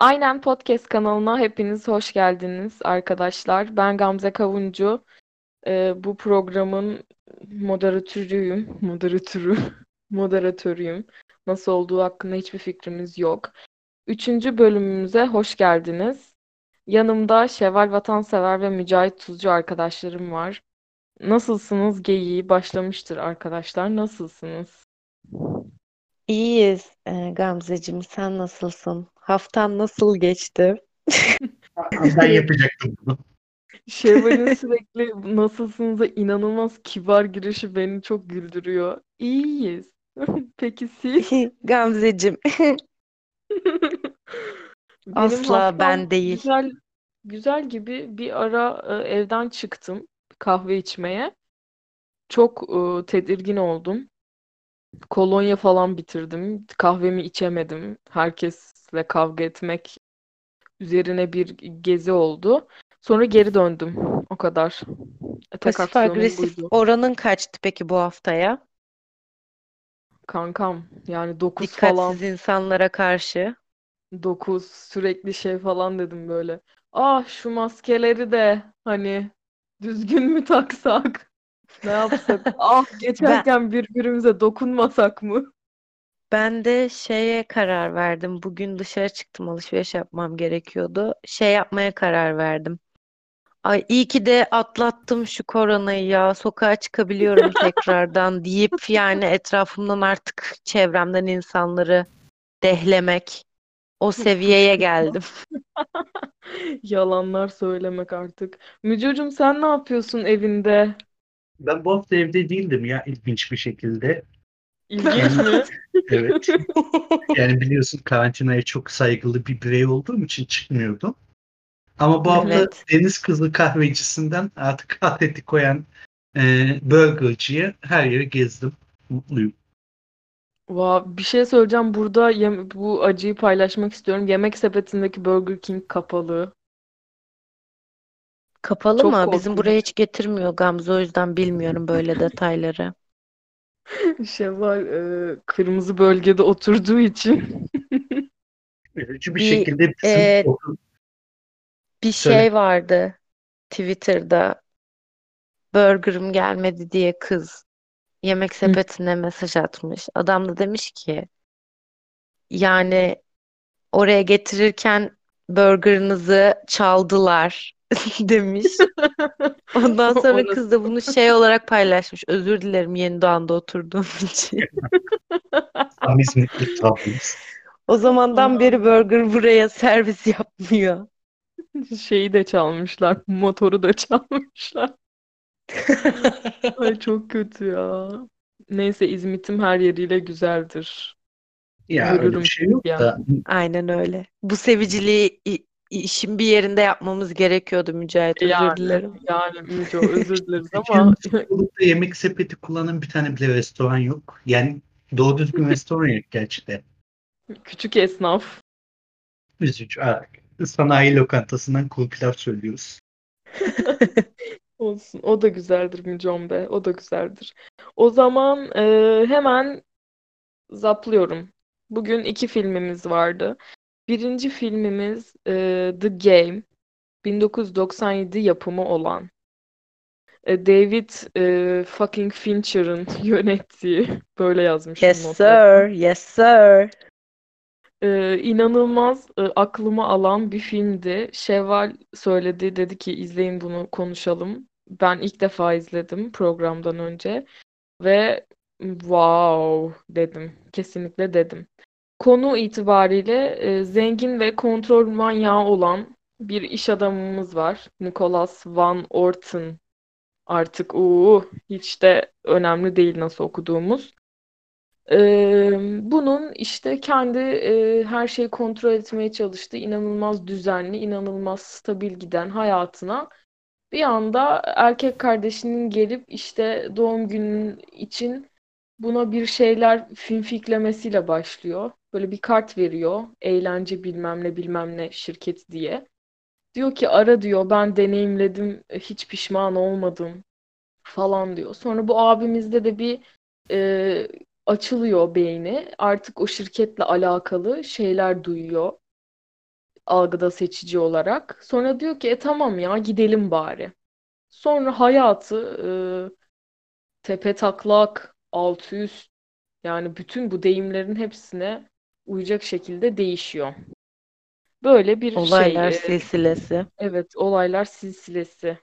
Aynen Podcast kanalına hepiniz hoş geldiniz arkadaşlar. Ben Gamze Kavuncu. Ee, bu programın moderatörüyüm. Moderatörü. Moderatörüyüm. Nasıl olduğu hakkında hiçbir fikrimiz yok. Üçüncü bölümümüze hoş geldiniz. Yanımda Şevval Vatansever ve Mücahit Tuzcu arkadaşlarım var. Nasılsınız? Geyiği başlamıştır arkadaşlar. Nasılsınız? İyiyiz e, Gamzeciğim. Sen nasılsın? Haftan nasıl geçti? Ben yapacaktım bunu. Şevval'in sürekli nasılsınız'a inanılmaz kibar girişi beni çok güldürüyor. İyiyiz. Peki siz? Gamzeciğim. Benim Asla ben değil. güzel güzel gibi bir ara e, evden çıktım kahve içmeye. Çok e, tedirgin oldum. Kolonya falan bitirdim. Kahvemi içemedim. Herkesle kavga etmek üzerine bir gezi oldu. Sonra geri döndüm. O kadar. Tek Pasif aksiyonum agresif buydu. oranın kaçtı peki bu haftaya? Kankam yani 9 falan Dikkatsiz insanlara karşı. 9 sürekli şey falan dedim böyle. Ah şu maskeleri de hani düzgün mü taksak? Ne yapsak? Ah Ben geçerken birbirimize dokunmasak mı? ben de şeye karar verdim. Bugün dışarı çıktım alışveriş yapmam gerekiyordu. Şey yapmaya karar verdim. Ay iyi ki de atlattım şu koronayı ya. Sokağa çıkabiliyorum tekrardan deyip yani etrafımdan artık çevremden insanları dehlemek. O seviyeye geldim. Yalanlar söylemek artık. Mücücüm sen ne yapıyorsun evinde? Ben bu hafta evde değildim ya ilginç bir şekilde. İlginç mi? evet. Yani biliyorsun karantinaya çok saygılı bir birey olduğum için çıkmıyordum. Ama bu hafta Evet. Deniz Kızı kahvecisinden artık atleti koyan e, burgerciye her yeri gezdim. Mutluyum. Va bir şey söyleyeceğim. Burada yem- bu acıyı paylaşmak istiyorum. Yemek sepetindeki Burger King kapalı. Kapalı Çok mı? Bizim buraya korkunç. hiç getirmiyor Gamze o yüzden bilmiyorum böyle detayları. Şevval e, kırmızı bölgede oturduğu için. Üzücü bir Bir şekilde bizim e, bir söyle. şey vardı Twitter'da burgerım gelmedi diye kız yemek Hı. sepetine mesaj atmış. Adam da demiş ki yani oraya getirirken burgerınızı çaldılar demiş. Ondan sonra kız da bunu şey olarak paylaşmış. Özür dilerim yeni doğanda oturduğum için. O zamandan beri burger buraya servis yapmıyor. Şeyi de çalmışlar. Motoru da çalmışlar. Ay çok kötü ya. Neyse İzmit'im her yeriyle güzeldir. Ya öyle bir şey yok da Aynen öyle. Bu seviciliği işin bir yerinde yapmamız gerekiyordu Mücahit. Özür Yani dilerim. yani Müco özür dileriz ama Mutluluk'ta yemek sepeti kullanan bir tane bile restoran yok. Yani doğru düzgün restoran yok gerçekten. küçük esnaf. Üzücü. Sanayi lokantasından kuru pilav söylüyoruz. Olsun. O da güzeldir Mücom be. O da güzeldir. O zaman e, hemen zaplıyorum. Bugün iki filmimiz vardı. Birinci filmimiz e, The Game. 1997 yapımı olan. E, David e, fucking Fincher'ın yönettiği. Böyle yazmışım Yes notlara. sir, yes sir. Ee, inanılmaz e, aklıma alan bir filmdi. Şevval söyledi, dedi ki izleyin bunu konuşalım. Ben ilk defa izledim programdan önce ve wow dedim. Kesinlikle dedim. Konu itibariyle e, zengin ve kontrol manyağı olan bir iş adamımız var. Nicholas Van Orton. Artık uuu hiç de önemli değil nasıl okuduğumuz. Ee, bunun işte kendi e, her şeyi kontrol etmeye çalıştığı inanılmaz düzenli, inanılmaz stabil giden hayatına bir anda erkek kardeşinin gelip işte doğum günün için buna bir şeyler finfiklemesiyle başlıyor. Böyle bir kart veriyor. Eğlence bilmem ne bilmem ne şirketi diye. Diyor ki ara diyor ben deneyimledim hiç pişman olmadım falan diyor. Sonra bu abimizde de bir e, açılıyor beyni. Artık o şirketle alakalı şeyler duyuyor. algıda seçici olarak. Sonra diyor ki e tamam ya gidelim bari. Sonra hayatı e, tepe taklak, altı üst yani bütün bu deyimlerin hepsine uyacak şekilde değişiyor. Böyle bir Olaylar şey. e, silsilesi. evet, olaylar silsilesi.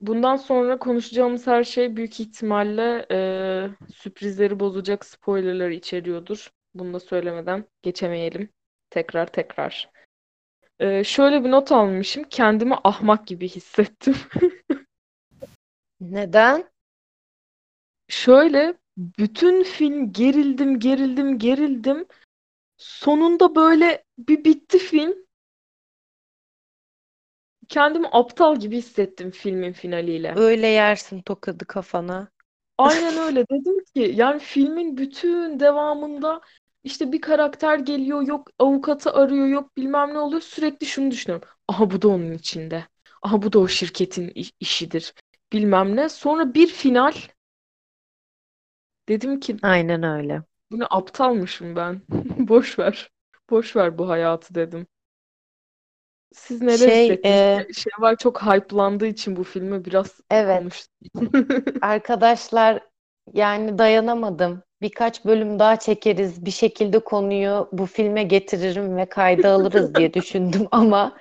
Bundan sonra konuşacağımız her şey büyük ihtimalle e, sürprizleri bozacak spoilerlar içeriyordur. Bunu da söylemeden geçemeyelim. Tekrar tekrar. E, şöyle bir not almışım. Kendimi ahmak gibi hissettim. Neden? Şöyle bütün film gerildim, gerildim, gerildim. Sonunda böyle bir bitti film. Kendimi aptal gibi hissettim filmin finaliyle. Öyle yersin tokadı kafana. Aynen öyle. Dedim ki yani filmin bütün devamında işte bir karakter geliyor, yok avukatı arıyor, yok bilmem ne oluyor. Sürekli şunu düşünüyorum. Aha bu da onun içinde. Aha bu da o şirketin işidir. Bilmem ne. Sonra bir final. Dedim ki Aynen öyle. bu ne aptalmışım ben. Boş ver. Boş ver bu hayatı dedim. Siz neler Şey, hissettiniz? e, Şevval çok hype'landığı için bu filme biraz Evet. konuşsun. Arkadaşlar yani dayanamadım. Birkaç bölüm daha çekeriz. Bir şekilde konuyu bu filme getiririm ve kayda alırız diye düşündüm ama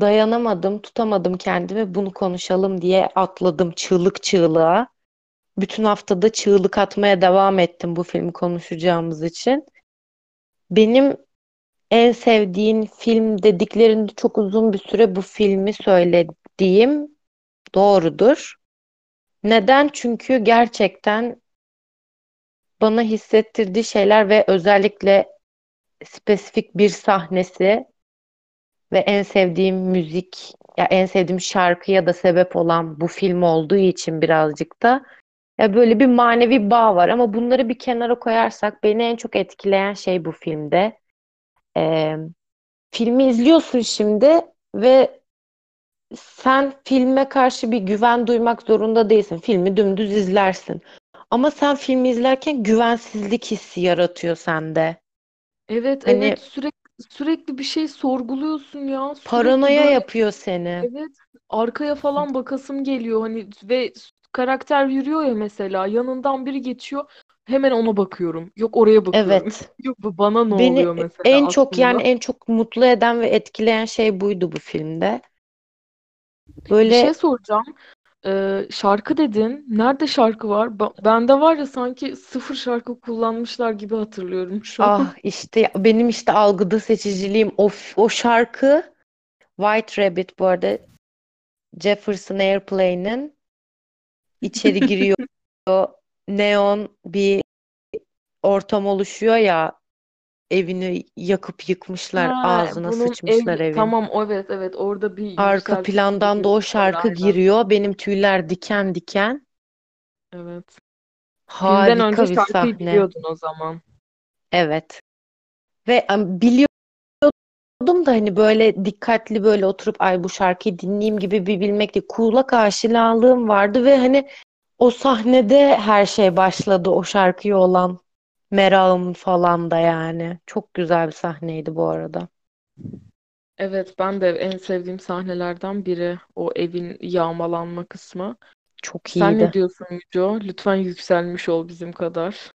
dayanamadım, tutamadım kendimi. Bunu konuşalım diye atladım çığlık çığlığa. Bütün haftada çığlık atmaya devam ettim bu filmi konuşacağımız için. Benim en sevdiğin film dediklerinde çok uzun bir süre bu filmi söylediğim doğrudur. Neden? Çünkü gerçekten bana hissettirdiği şeyler ve özellikle spesifik bir sahnesi ve en sevdiğim müzik ya en sevdiğim şarkıya da sebep olan bu film olduğu için birazcık da ya böyle bir manevi bağ var ama bunları bir kenara koyarsak beni en çok etkileyen şey bu filmde. Ee, filmi izliyorsun şimdi ve sen filme karşı bir güven duymak zorunda değilsin. Filmi dümdüz izlersin. Ama sen filmi izlerken güvensizlik hissi yaratıyor sende. Evet Hani evet sürekli sürekli bir şey sorguluyorsun ya. Sürekli paranoya böyle yapıyor seni. evet arkaya falan bakasım geliyor hani ve karakter yürüyor ya mesela yanından biri geçiyor hemen ona bakıyorum. Yok oraya bakıyorum. Evet. Yok bu bana ne Beni oluyor mesela en çok yani aslında. en çok mutlu eden ve etkileyen şey buydu bu filmde. Bir Böyle şey soracağım. Ee, şarkı dedin. Nerede şarkı var? Ba- Bende var ya sanki sıfır şarkı kullanmışlar gibi hatırlıyorum şu an. ah işte benim işte algıda seçiciliğim o, o şarkı White Rabbit bu arada Jefferson Airplane'in içeri giriyor neon bir ortam oluşuyor ya evini yakıp yıkmışlar Ha, ağzına sıçmışlar ev evin. tamam evet evet orada bir Arka plandan da o şarkı aynen. giriyor. Benim tüyler diken diken. Evet. Filmden önce Harika bir sahne. biliyordun o zaman. Evet. Ve em, biliyordum da hani böyle dikkatli böyle oturup ay bu şarkıyı dinleyeyim gibi bir bilmek değil. Kulak aşinalığım vardı ve hani o sahnede her şey başladı o şarkıya olan merakım falan da yani. Çok güzel bir sahneydi bu arada. Evet ben de en sevdiğim sahnelerden biri o evin yağmalanma kısmı. Çok Sen ne iyiydi. diyorsun Müco? Lütfen yükselmiş ol bizim kadar.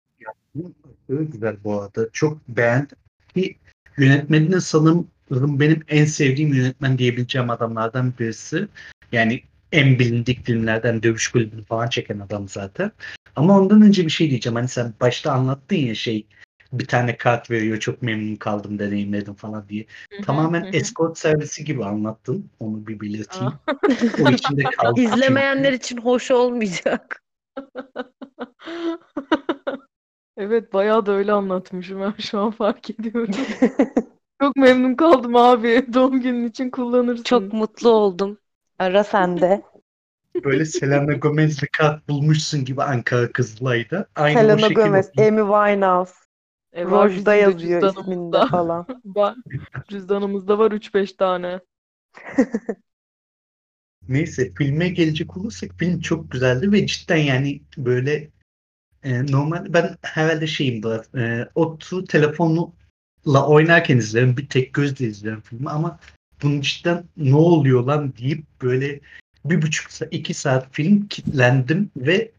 Çok güzel bu arada. Çok beğendim. Ki yönetmeninin sanırım benim en sevdiğim yönetmen diyebileceğim adamlardan birisi. Yani en bilindik filmlerden Dövüş Kulübü'nü falan çeken adam zaten. Ama ondan önce bir şey diyeceğim. Hani sen başta anlattın ya şey bir tane kart veriyor çok memnun kaldım deneyimledim falan diye. Hı hı, Tamamen hı escort servisi gibi anlattın. Onu bir belirteyim. Aa. O içinde kaldı İzlemeyenler için hoş olmayacak. Evet bayağı da öyle anlatmışım ben şu an fark ediyorum. Çok memnun kaldım abi. Doğum günün için Çok kullanırsın. mutlu oldum. Ara sen de. Böyle Selena Gomez'le kart bulmuşsun gibi Ankara Kızılay'da. Aynı Selena şekilde Gomez, Amy Winehouse. E var Rojda bizim de yazıyor isminde falan. Var. Cüzdanımızda var 3-5 tane. Neyse filme gelecek olursak film çok güzeldi ve cidden yani böyle e, normal ben herhalde şeyim var e, otu telefonla oynarken izlerim. Bir tek gözle izlerim filmi ama bunun cidden ne oluyor lan deyip böyle bir buçuk saat, iki saat film kilitlendim ve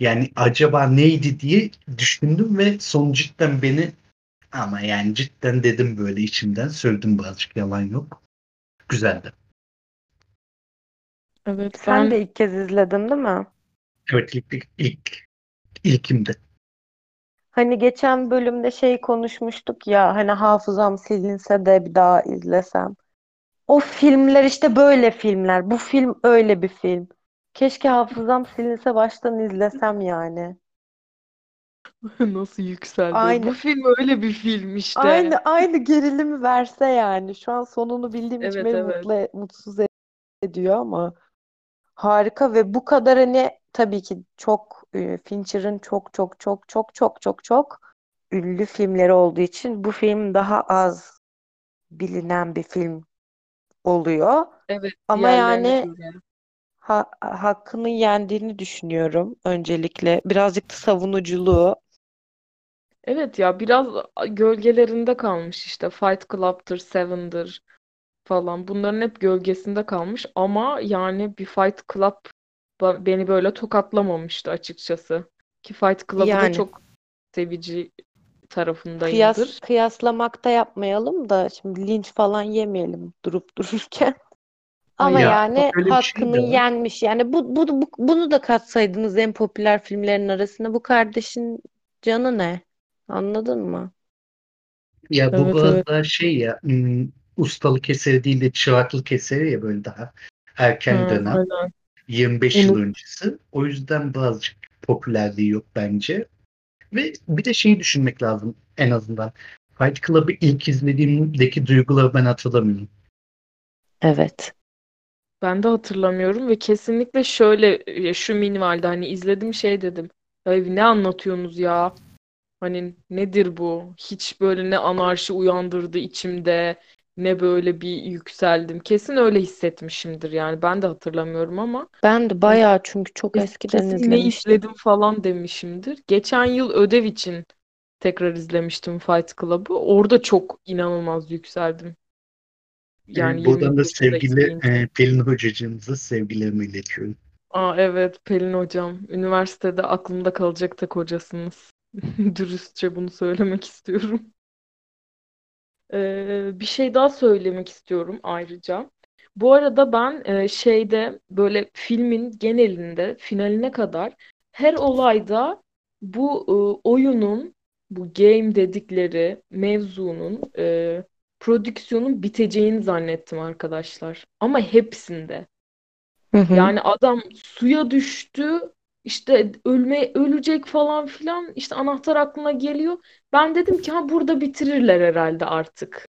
yani acaba neydi diye düşündüm ve son cidden beni ama yani cidden dedim böyle içimden söyledim birazcık yalan yok. Güzeldi. Evet Sen ben de ilk kez izledin değil mi? Evet ilk, ilk, ilk ilkimde. Hani geçen bölümde şey konuşmuştuk ya hani hafızam silinse de bir daha izlesem. O filmler işte böyle filmler. Bu film öyle bir film. Keşke hafızam silinse baştan izlesem yani. nasıl yükseldi. Aynı Bu film öyle bir film işte. aynı aynı gerilimi verse yani. Şu an sonunu bildiğim için Evet beni evet. mutlu mutsuz ediyor ama harika ve bu kadar hani tabii ki çok e, Fincher'ın çok çok çok çok çok çok çok ünlü filmleri olduğu için bu film daha az bilinen bir film oluyor. Evet Ama yani ha hakkını yendiğini düşünüyorum öncelikle. Birazcık da savunuculuğu. Evet ya biraz gölgelerinde kalmış işte Fight Club'tır, Seven'dır falan. Bunların hep gölgesinde kalmış ama yani bir Fight Club beni böyle tokatlamamıştı açıkçası. Ki Fight Club'ı da Yani çok sevici kıyas tarafındayımdır. kıyaslamakta yapmayalım da şimdi linç falan yemeyelim durup dururken. Ama Ya yani şey hakkını var. yenmiş. Yani bu, bu, bu- bunu da katsaydınız en popüler filmlerin arasında bu kardeşin canı ne? Anladın mı? Ya bu Evet biraz evet. daha şey ya hmm, ustalık eseri değil de çıraklık eseri ya böyle daha erken Ha, dönem. aynen. 25 yıl Onu öncesi. O yüzden birazcık popülerliği yok bence. Ve bir de şeyi düşünmek lazım en azından. Fight Club'ı ilk izlediğimdeki duyguları ben hatırlamıyorum. Evet. ben de hatırlamıyorum ve kesinlikle şöyle ya şu minvalde hani izledim şey dedim. Ay ne anlatıyorsunuz ya? Hani nedir bu? Hiç böyle ne anarşi uyandırdı içimde, ne böyle bir yükseldim. Kesin öyle hissetmişimdir yani. Ben de hatırlamıyorum ama Ben de hani bayağı çünkü çok eskiden kesin ne izlemiştim. izledim falan demişimdir. Geçen yıl ödev için tekrar izlemiştim Fight Club'ı. Orada çok inanılmaz yükseldim. Yani Ee, 20 buradan yıl da sevgili e, Pelin hocacığımıza sevgilerimi iletiyorum. Aa evet Pelin hocam. Üniversitede aklımda kalacak tek hocasınız. Dürüstçe bunu söylemek istiyorum. Ee, bir şey daha söylemek istiyorum ayrıca. Bu arada ben e, şeyde böyle filmin genelinde finaline kadar her olayda bu e, oyunun bu game dedikleri mevzunun e, prodüksiyonun biteceğini zannettim arkadaşlar. Ama hepsinde. Hı hı. Yani adam suya düştü, işte ölme ölecek falan filan işte anahtar aklına geliyor. Ben dedim ki ha burada bitirirler herhalde artık.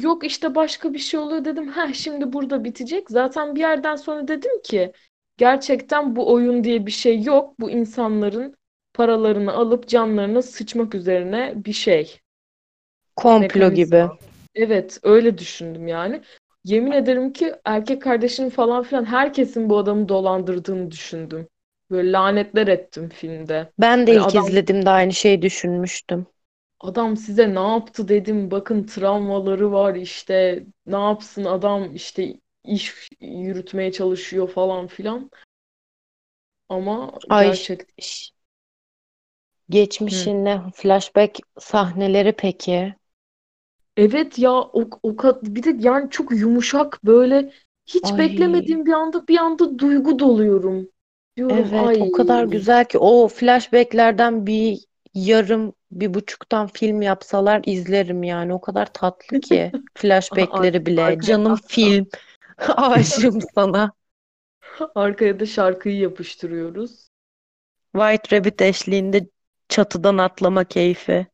Yok işte başka bir şey oluyor dedim. Ha şimdi burada bitecek. Zaten bir yerden sonra dedim ki gerçekten bu oyun diye bir şey yok. Bu insanların paralarını alıp canlarına sıçmak üzerine bir şey. Komplo gibi. Mekanizma. Evet, öyle düşündüm yani. Yemin ederim ki erkek kardeşinin falan filan herkesin bu adamı dolandırdığını düşündüm. Böyle lanetler ettim filmde. Ben de Hani ilk adam izlediğimde aynı şeyi düşünmüştüm. adam size ne yaptı dedim. Bakın travmaları var işte. Ne yapsın adam işte iş yürütmeye çalışıyor falan filan. Ama Ay gerçek ş- Hı. geçmişine flashback sahneleri peki. Evet ya o, o kad- bir de yani çok yumuşak böyle hiç Ay beklemediğim bir anda bir anda duygu doluyorum. Diyorum evet ay o kadar güzel ki o flashbacklerden bir yarım bir buçuktan film yapsalar izlerim yani. O kadar tatlı ki ar flashbackleri bile. arkaya Canım film. Aşığım sana. arkaya da şarkıyı yapıştırıyoruz. White Rabbit eşliğinde çatıdan atlama keyfi.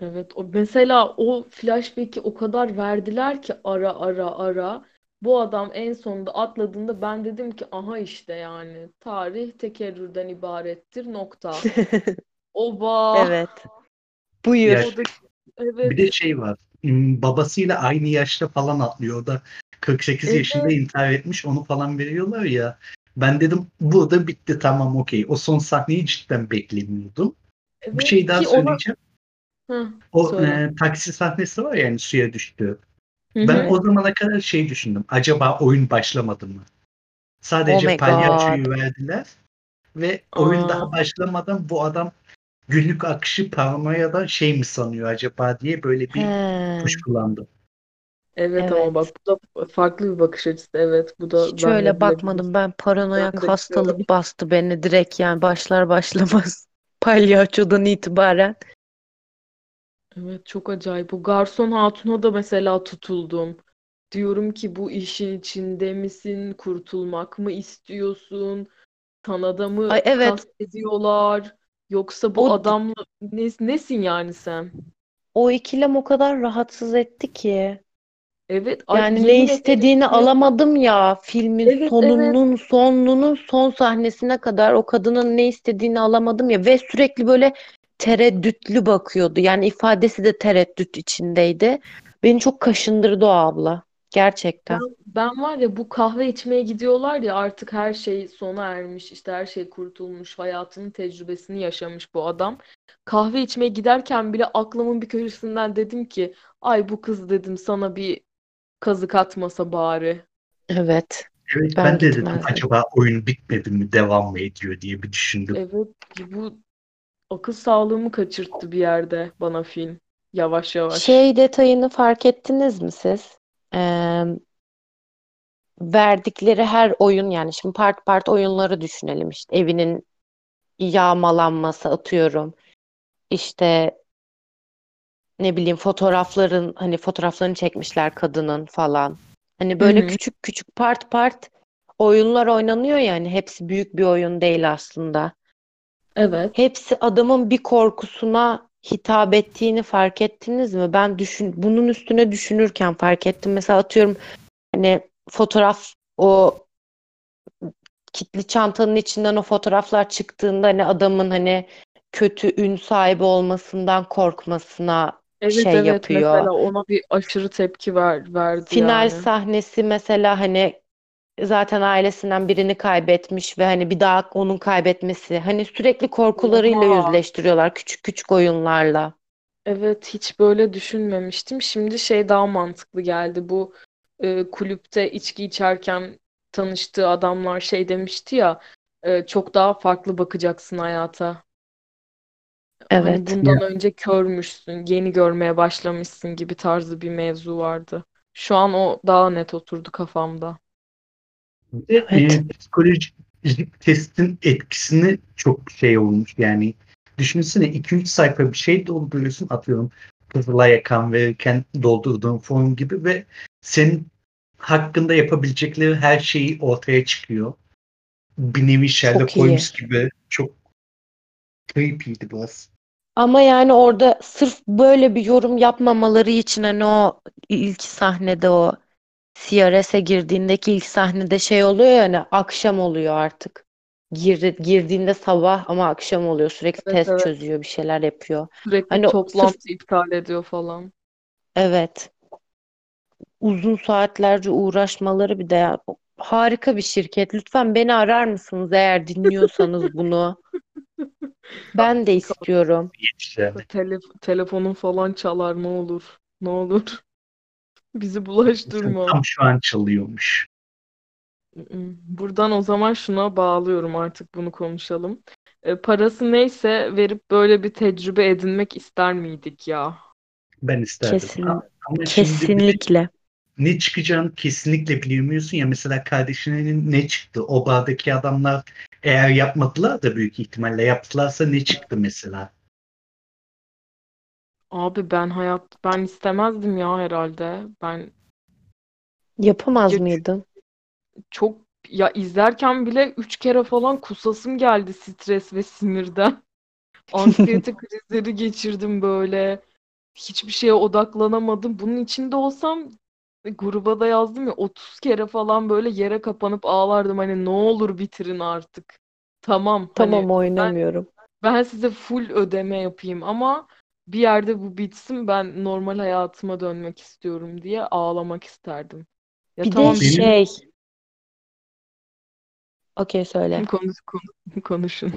Evet o mesela o flashback'i o kadar verdiler ki ara ara ara. Bu adam en sonunda atladığında ben dedim ki aha işte yani tarih tekerrürden ibarettir nokta. Oba Evet. Ya Buyur. o da bir de evet şey var. Babasıyla aynı yaşta falan atlıyor. O da 48 yaşında evet intihar etmiş. Onu falan veriyorlar ya. Ben dedim burada bitti tamam okey. O son sahneyi cidden beklemiyordum. Bir evet şey daha ki ona söyleyeceğim. Hı, O söyle. e, taksi sahnesi var ya yani suya düştü. Ben o zamana kadar şey düşündüm. Acaba oyun başlamadı mı? Sadece Oh palyaçoyu verdiler ve oyun Aa. daha başlamadan bu adam günlük akışı paranoyadan şey mi sanıyor acaba diye böyle bir He. kuşkulandım. Evet ama Evet. bak bu da farklı bir bakış açısı. Evet bu da Hiç öyle bakmadım. Ben paranoyak Ben hastalık bastı beni direkt yani başlar başlamaz. Palyaçodan itibaren. Evet çok acayip. Bu garson hatuna da mesela tutuldum. Diyorum ki bu işin içinde misin? Kurtulmak mı istiyorsun? Sana da mı Ay evet. kastediyorlar? Yoksa bu O adamla ne, nesin yani sen? o ikilem o kadar rahatsız etti ki. Evet, ay Yani ne yemin ederim istediğini ki alamadım ya filmin evet evet sonunun sonunun son sahnesine kadar o kadının ne istediğini alamadım ya ve sürekli böyle tereddütlü bakıyordu. Yani ifadesi de tereddüt içindeydi. Beni çok kaşındırdı o abla. Gerçekten. ben, ben var ya bu kahve içmeye gidiyorlar ya artık her şey sona ermiş işte her şey kurtulmuş hayatının tecrübesini yaşamış bu adam. Kahve içmeye giderken bile aklımın bir köşesinden dedim ki ay bu kız dedim sana bir kazık atmasa bari. Evet. Evet Ben ben de dedim acaba oyun bitmedi mi devam mı ediyor diye bir düşündüm. Evet bu akıl sağlığımı kaçırttı bir yerde bana film yavaş yavaş. Şey detayını fark ettiniz mi siz? Ee, verdikleri her oyun yani şimdi part part oyunları düşünelim işte evinin yağmalanması atıyorum. İşte ne bileyim fotoğrafların hani fotoğraflarını çekmişler kadının falan. Hani böyle hı. küçük küçük part part oyunlar oynanıyor yani hepsi büyük bir oyun değil aslında. Evet. Hepsi adamın bir korkusuna hitap ettiğini fark ettiniz mi? Ben düşün bunun üstüne düşünürken fark ettim. Mesela atıyorum hani fotoğraf o kitli çantanın içinden o fotoğraflar çıktığında hani adamın hani kötü ün sahibi olmasından korkmasına Evet şey evet yapıyor. mesela ona bir aşırı tepki ver, verdi Final yani. sahnesi mesela hani zaten ailesinden birini kaybetmiş ve hani bir daha onun kaybetmesi. Hani sürekli korkularıyla yüzleştiriyorlar küçük küçük oyunlarla. Evet hiç böyle düşünmemiştim. Şimdi şey daha mantıklı geldi. Bu e, kulüpte içki içerken tanıştığı adamlar şey demişti ya e, çok daha farklı bakacaksın hayata. Hani Evet. Ya, bundan önce körmüşsün, yeni görmeye başlamışsın gibi tarzı bir mevzu vardı. Şu an o daha net oturdu kafamda. De, Evet. e, psikolojik testin etkisini çok şey olmuş yani. Düşünsene 2-3 sayfa bir şey dolduruyorsun atıyorum. Kızılay'a kan verirken doldurduğun form gibi ve senin hakkında yapabilecekleri her şeyi ortaya çıkıyor. Bir nevi Sherlock. Holmes gibi çok creepy'ydi biraz. Ama yani orada sırf böyle bir yorum yapmamaları için hani o ilk sahnede o CRS'e girdiğindeki ilk sahnede şey oluyor ya hani akşam oluyor artık. Gir, girdiğinde sabah ama akşam oluyor. Sürekli Evet test evet. çözüyor, bir şeyler yapıyor. Sürekli Hani sırf toplantı iptal ediyor falan. evet uzun saatlerce uğraşmaları bir de ya, harika bir şirket. Lütfen beni arar mısınız eğer dinliyorsanız bunu? Ben de istiyorum. Tele telefonun falan çalar ne olur. Ne olur. Bizi bulaştırma. Tam şu an çalıyormuş. Buradan o zaman şuna bağlıyorum artık bunu konuşalım. E, parası neyse verip böyle bir tecrübe edinmek ister miydik ya? Ben isterdim. Kesin, Ama kesinlikle. ne çıkacağını kesinlikle bilemiyorsun ya. Mesela kardeşinin ne çıktı? O bardaki adamlar eğer yapmadılar da büyük ihtimalle yaptılarsa ne çıktı mesela? Abi ben hayat ben istemezdim ya herhalde. Ben Yapamaz ya mıydın? çok ya izlerken bile üç kere falan kusasım geldi stres ve sinirden. Anksiyete krizleri geçirdim böyle. Hiçbir şeye odaklanamadım. Bunun içinde olsam e, gruba da yazdım ya 30 kere falan böyle yere kapanıp ağlardım. Hani ne olur bitirin artık. Tamam hani Tamam oynamıyorum. ben size full ödeme yapayım ama bir yerde bu bitsin ben normal hayatıma dönmek istiyorum diye ağlamak isterdim. Ya Bir de tamam Benim şey, okey söyle. konuş, konuş- konuşun.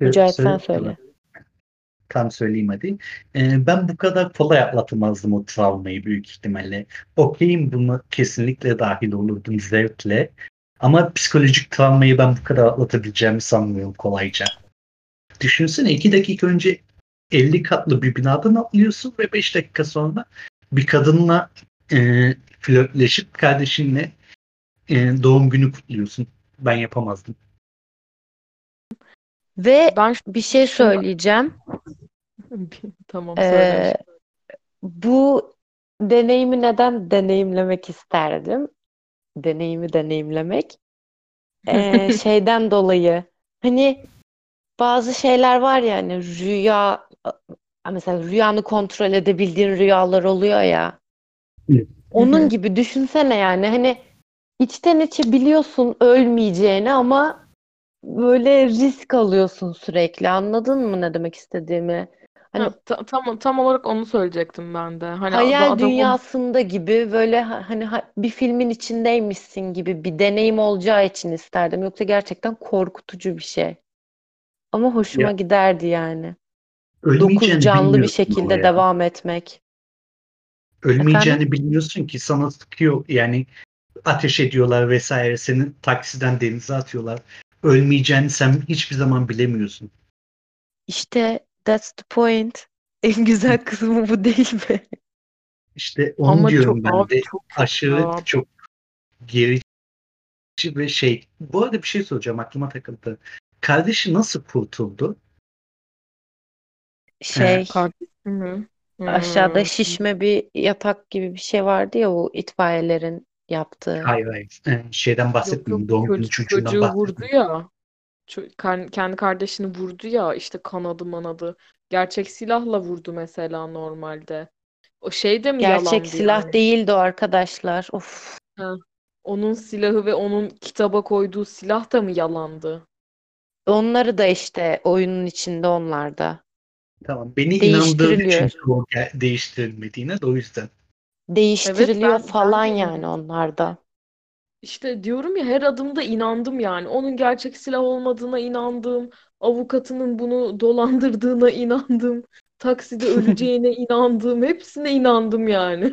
Mücahit sen söyle-. Tam söyleyeyim hadi. Ee, ben bu kadar kolay atlatamazdım o travmayı büyük ihtimalle. Okeyim buna kesinlikle dahil olurdum zevkle. Ama psikolojik travmayı ben bu kadar atlatabileceğimi sanmıyorum kolayca. Düşünsene iki dakika önce 50 katlı bir binadan atlıyorsun ve 5 dakika sonra bir kadınla e, flörtleşip kardeşinle e, doğum günü kutluyorsun. Ben yapamazdım. Ve Ben bir şey söyleyeceğim. tamam söyle. Ee, bu deneyimi neden deneyimlemek isterdim? Deneyimi deneyimlemek. Ee, şeyden dolayı. Hani bazı şeyler var ya hani rüya mesela rüyanı kontrol edebildiğin rüyalar oluyor ya. Evet. Onun gibi düşünsene yani hani içten içe biliyorsun ölmeyeceğini ama böyle risk alıyorsun sürekli. Anladın mı ne demek istediğimi? Hani Ha, ta- tam tam olarak onu söyleyecektim ben de. Hani hayal adamın dünyasında gibi böyle ha- hani ha- bir filmin içindeymişsin gibi bir deneyim olacağı için isterdim. Yoksa gerçekten korkutucu bir şey. Ama hoşuma Ya giderdi yani. Dokuz canlı bir şekilde ya. devam etmek. Efendim? Ölmeyeceğini bilmiyorsun ki sana sıkıyor yani ateş ediyorlar vesaire seni taksiden denize atıyorlar. Ölmeyeceğini sen hiçbir zaman bilemiyorsun. İşte that's the point. En güzel kısmı bu değil mi? İşte onu ama diyorum çok ben de çok aşırı ya. çok gerici ve şey. Bu arada bir şey soracağım aklıma takıldı. Kardeşi nasıl kurtuldu? Şey Kardeşim mi? aşağıda şişme bir yatak gibi bir şey vardı ya o itfaiyelerin yaptığı. Hayır hayır. Ee, şeyden Yok yok bahsetmiyorum. Doğum günü çocuk, çocuğundan çocuğu vurdu bahsetmiyorum. ya. Ço- kar- kendi kardeşini vurdu ya işte kanadı manadı. Gerçek silahla vurdu mesela normalde. O şey de mi Gerçek yalandı silah yani? değildi o arkadaşlar. Of. Ha. Onun silahı ve onun kitaba koyduğu silah da mı yalandı? Onları da işte oyunun içinde onlar da. Tamam. Beni Değiştiriliyor. çünkü o ge- değiştirilmediğine de o yüzden. Evet Değiştiriliyor ben ben falan de yani inandım. onlar da. İşte diyorum ya her adımda inandım yani. Onun gerçek silah olmadığına inandım. Avukatının bunu dolandırdığına inandım. Takside öleceğine inandım. Hepsine inandım yani.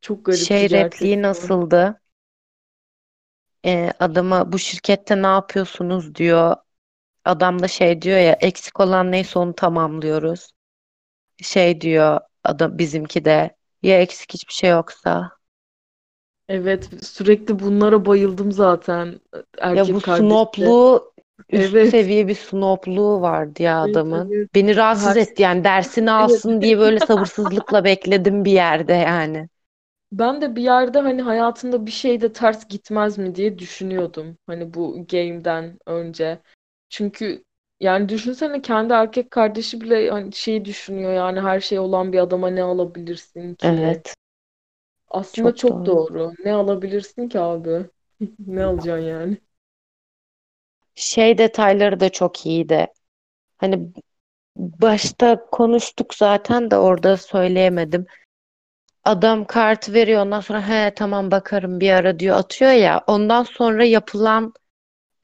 Çok garipti Şey repliği nasıldı? Ee, adama bu şirkette ne yapıyorsunuz diyor. Adam da şey diyor ya eksik olan neyse onu tamamlıyoruz. Şey diyor adam bizimki de ya eksik hiçbir şey yoksa. Evet sürekli bunlara bayıldım zaten. Ya Erkek bu kardeşi. snopluğu üst Evet. seviye bir snopluğu vardı ya Evet, adamın. evet. Beni rahatsız Her etti yani dersini evet. alsın diye böyle sabırsızlıkla bekledim bir yerde yani. Ben de bir yerde hani hayatında bir şey de ters gitmez mi diye düşünüyordum. Hani bu game'den önce. Çünkü yani düşünsene kendi erkek kardeşi bile hani şey düşünüyor yani her şey olan bir adama ne alabilirsin ki? Evet, Aslında çok çok doğru. doğru. Ne alabilirsin ki abi? Ne alacaksın yani? Şey detayları da çok iyiydi. Hani başta konuştuk zaten de orada söyleyemedim. Adam kartı veriyor ondan sonra he tamam bakarım bir ara diyor atıyor ya. Ondan sonra yapılan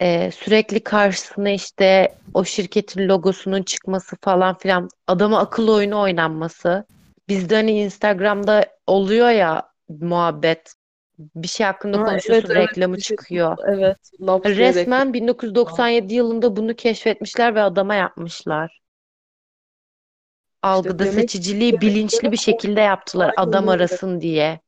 e, sürekli karşısına işte o şirketin logosunun çıkması falan filan adama akıl oyunu oynanması. Bizde hani Instagram'da oluyor ya muhabbet. Bir şey hakkında Ha, evet konuşuyorsun evet reklamı şey çıkıyor. evet diye reklam. Resmen 1997 yılında bunu keşfetmişler ve adama yapmışlar. İşte Algıda demek seçiciliği bilinçli bir şekilde yaptılar adam arasın diye.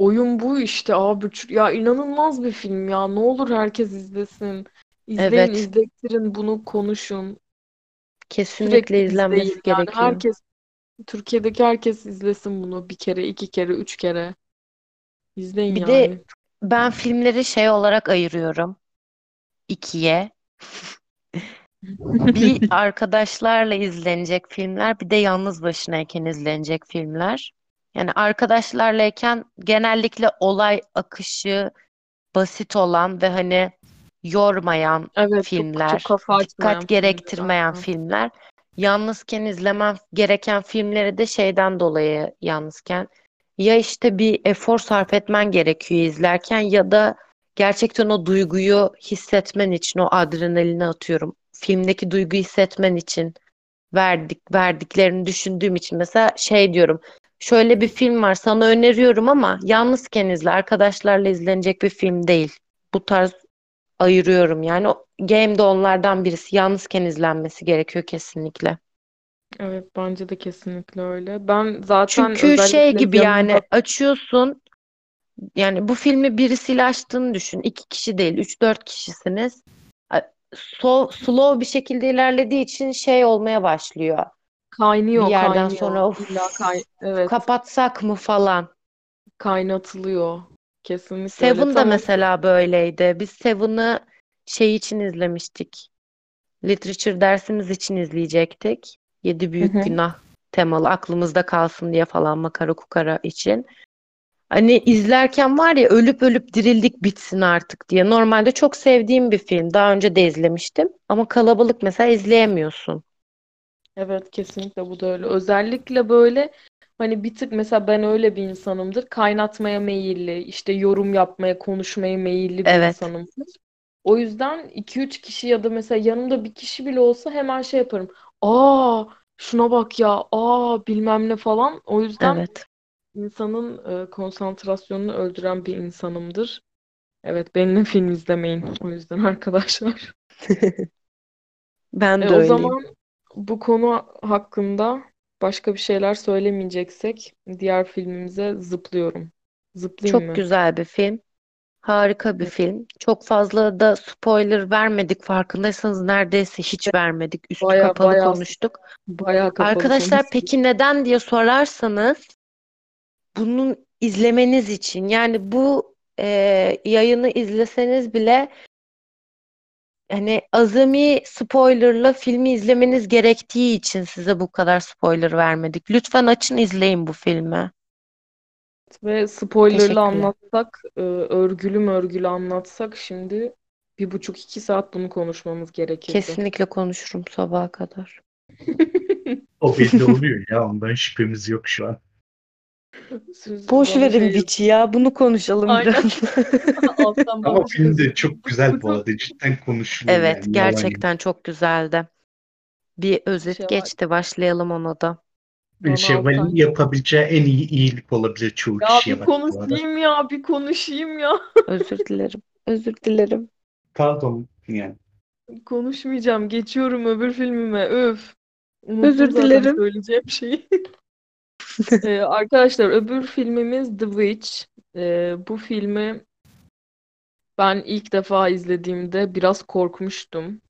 Oyun bu işte abi. Ya inanılmaz bir film ya. Ne olur herkes izlesin. İzleyin, Evet, izlettirin bunu konuşun. kesinlikle Sürekli izlenmesi izleyin. Yani gerekiyor. herkes Türkiye'deki herkes izlesin bunu bir kere, iki kere, üç kere. İzleyin Bir de yani. ben filmleri şey olarak ayırıyorum ikiye. Bir arkadaşlarla izlenecek filmler, bir de yalnız başınayken izlenecek filmler. Yani arkadaşlarlayken genellikle olay akışı basit olan ve hani yormayan Evet, çok çok filmler, kafa dikkat filmler. gerektirmeyen Aynen. filmler. Yalnızken izlemem gereken filmleri de şeyden dolayı yalnızken ya işte bir efor sarf etmen gerekiyor izlerken ya da gerçekten o duyguyu hissetmen için o adrenalini atıyorum. filmdeki duyguyu hissetmen için verdik verdiklerini düşündüğüm için mesela şey diyorum. Şöyle bir film var sana öneriyorum ama yalnızken izle arkadaşlarla izlenecek bir film değil. Bu tarz ayırıyorum yani o game de onlardan birisi yalnızken izlenmesi gerekiyor kesinlikle. Evet bence de kesinlikle öyle. Ben zaten Çünkü şey gibi yani yanımda açıyorsun yani bu filmi birisiyle açtığını düşün. İki kişi değil, üç dört kişisiniz. So, slow bir şekilde ilerlediği için şey olmaya başlıyor. Bir kaynıyor yerden kaynıyor. sonra of İlla kay evet kapatsak mı falan. kaynatılıyor. Kesinlikle öyle. Seven da Tamam. mesela böyleydi. Biz Seven'ı şey için izlemiştik. Literature dersimiz için izleyecektik. Yedi Büyük hı. Günah temalı aklımızda kalsın diye falan makara kukara için. Hani izlerken var ya ölüp ölüp dirildik bitsin artık diye. Normalde çok sevdiğim bir film. Daha önce de izlemiştim. Ama kalabalık mesela izleyemiyorsun. Evet kesinlikle bu da öyle. Özellikle böyle hani bir tık mesela ben öyle bir insanımdır. Kaynatmaya meyilli, işte yorum yapmaya, konuşmaya meyilli bir Evet. insanımdır. O yüzden 2-3 kişi ya da mesela yanımda bir kişi bile olsa hemen şey yaparım. Aa şuna bak ya. Aa bilmem ne falan. O yüzden Evet. insanın e, konsantrasyonunu öldüren bir insanımdır. Evet benimle film izlemeyin. O yüzden arkadaşlar. Ben E, de o öyleyim. zaman bu konu hakkında başka bir şeyler söylemeyeceksek diğer filmimize zıplıyorum. Zıplayayım Çok mı? güzel bir film. Harika bir film. Çok fazla da spoiler vermedik. Farkındaysanız neredeyse hiç vermedik. Üstü Baya kapalı baya konuştuk. baya kapalı Arkadaşlar konuştuk. peki neden diye sorarsanız bunun izlemeniz için yani bu e, yayını izleseniz bile hani azami spoilerla filmi izlemeniz gerektiği için size bu kadar spoiler vermedik. Lütfen açın izleyin bu filmi. Ve spoilerlı anlatsak, e, örgülü mörgülü anlatsak şimdi bir buçuk iki saat bunu konuşmamız gerekirdi. Kesinlikle konuşurum sabaha kadar. O belli oluyor ya ondan şüphemiz yok şu an. Boş verin şey Witch'i ya. Bunu konuşalım Aynen. biraz. alttan Ama film de şey çok güzel bu arada. Cidden konuşuluyor Evet, yani. Gerçekten çok güzeldi. Bir özet Şevval geçti. Başlayalım ona da. Şevval'in yapabileceği en iyi iyilik olabilir çoğu Ya kişiye bir bu arada. konuşayım ya, bir konuşayım ya. Özür dilerim. Özür dilerim. Pardon yani. Konuşmayacağım, geçiyorum öbür filmime. Öf. Unuttum Özür dilerim. söyleyeceğim şeyi. Ee, arkadaşlar öbür filmimiz The Witch. Ee, bu filmi ben ilk defa izlediğimde biraz korkmuştum.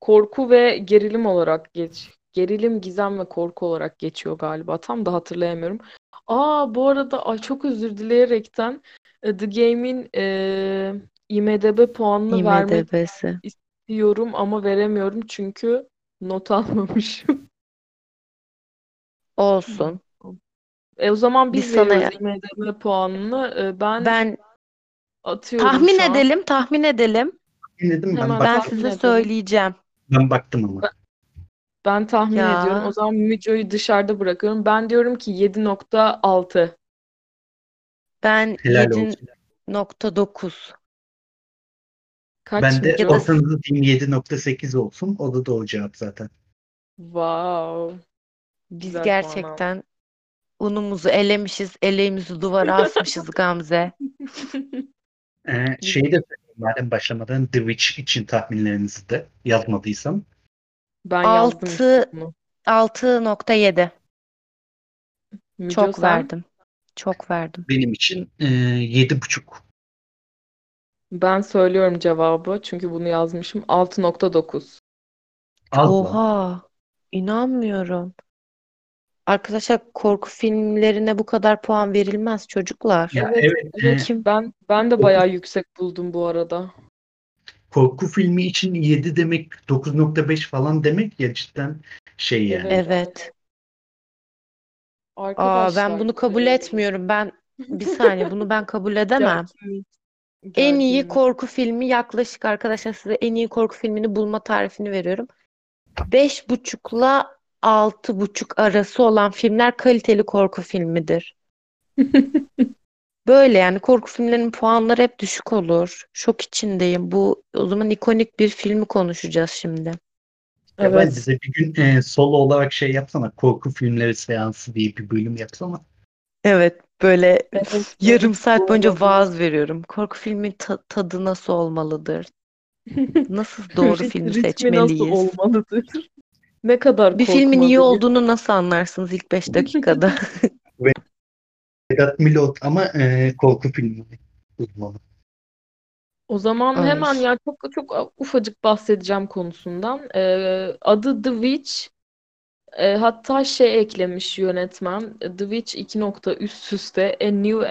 Korku ve gerilim olarak geç. Gerilim, gizem ve korku olarak geçiyor galiba. Tam da hatırlayamıyorum. Aa bu arada ay çok özür dileyerekten The Game'in e, IMDb puanını vermek istiyorum ama veremiyorum çünkü not almamışım. Olsun. E, o zaman Biz biz sana veriyoruz IMDb puanını. E, ben ben atıyorum tahmin şu an. edelim, tahmin edelim. Dinledim ben Hemen Ben bak tahmin size edelim. söyleyeceğim. ben baktım ama. Ben tahmin ediyorum. O Ya zaman Müco'yu dışarıda bırakıyorum. Ben diyorum ki 7.6. ben Helal olsun. 7.9. Kaç Ben de Ya Müco? da ortanızı diyeyim 7.8 olsun. O da doğru cevap zaten. Wow. Biz Güzel gerçekten unumuzu elemişiz, eleğimizi duvara asmışız Gamze. Ee, şeyi de madem başlamadan The Witch için tahminlerinizi de yazmadıysam. Ben yazdım işte 6 bunu. 6.7. Müco Çok sen? verdim. Çok verdim. Benim için e, 7.5. Ben söylüyorum cevabı çünkü bunu yazmışım. 6.9. Az lan. Oha, inanmıyorum. Arkadaşlar korku filmlerine bu kadar puan verilmez çocuklar. Ya Evet, evet evet. Kim? Ben ben de bayağı yüksek buldum bu arada. korku filmi için 7 demek 9.5 falan demek ya cidden şey yani. Evet. Evet. Aa, ben Arkadaşlar, bunu kabul e, etmiyorum. Ben bir saniye bunu ben kabul edemem. gerginlik, En iyi gerginlik. korku filmi yaklaşık arkadaşlar size en iyi korku filmini bulma tarifini veriyorum. Beş buçukla altı buçuk arası olan filmler kaliteli korku filmidir. Böyle yani korku filmlerinin puanları hep düşük olur. Şok içindeyim. Bu o zaman ikonik bir filmi konuşacağız şimdi. Evet. bize bir gün e, solo olarak şey yapsana. Korku filmleri seansı diye bir bölüm yapsana. Evet, böyle Evet, yarım saat boyunca vaaz veriyorum. Korku filmin ta- tadı nasıl olmalıdır? Nasıl doğru filmi ritmi nasıl seçmeliyiz? olmalıdır? Ne kadar Bir filmin iyi olduğunu nasıl anlarsınız ilk 5 dakikada? Vedat Milot ama e, korku filmi uzmanı. O zaman Ay. hemen ya çok çok ufacık bahsedeceğim konusundan. Ee, adı The Witch. Ee, hatta şey eklemiş yönetmen. The Witch iki nokta üst üste A New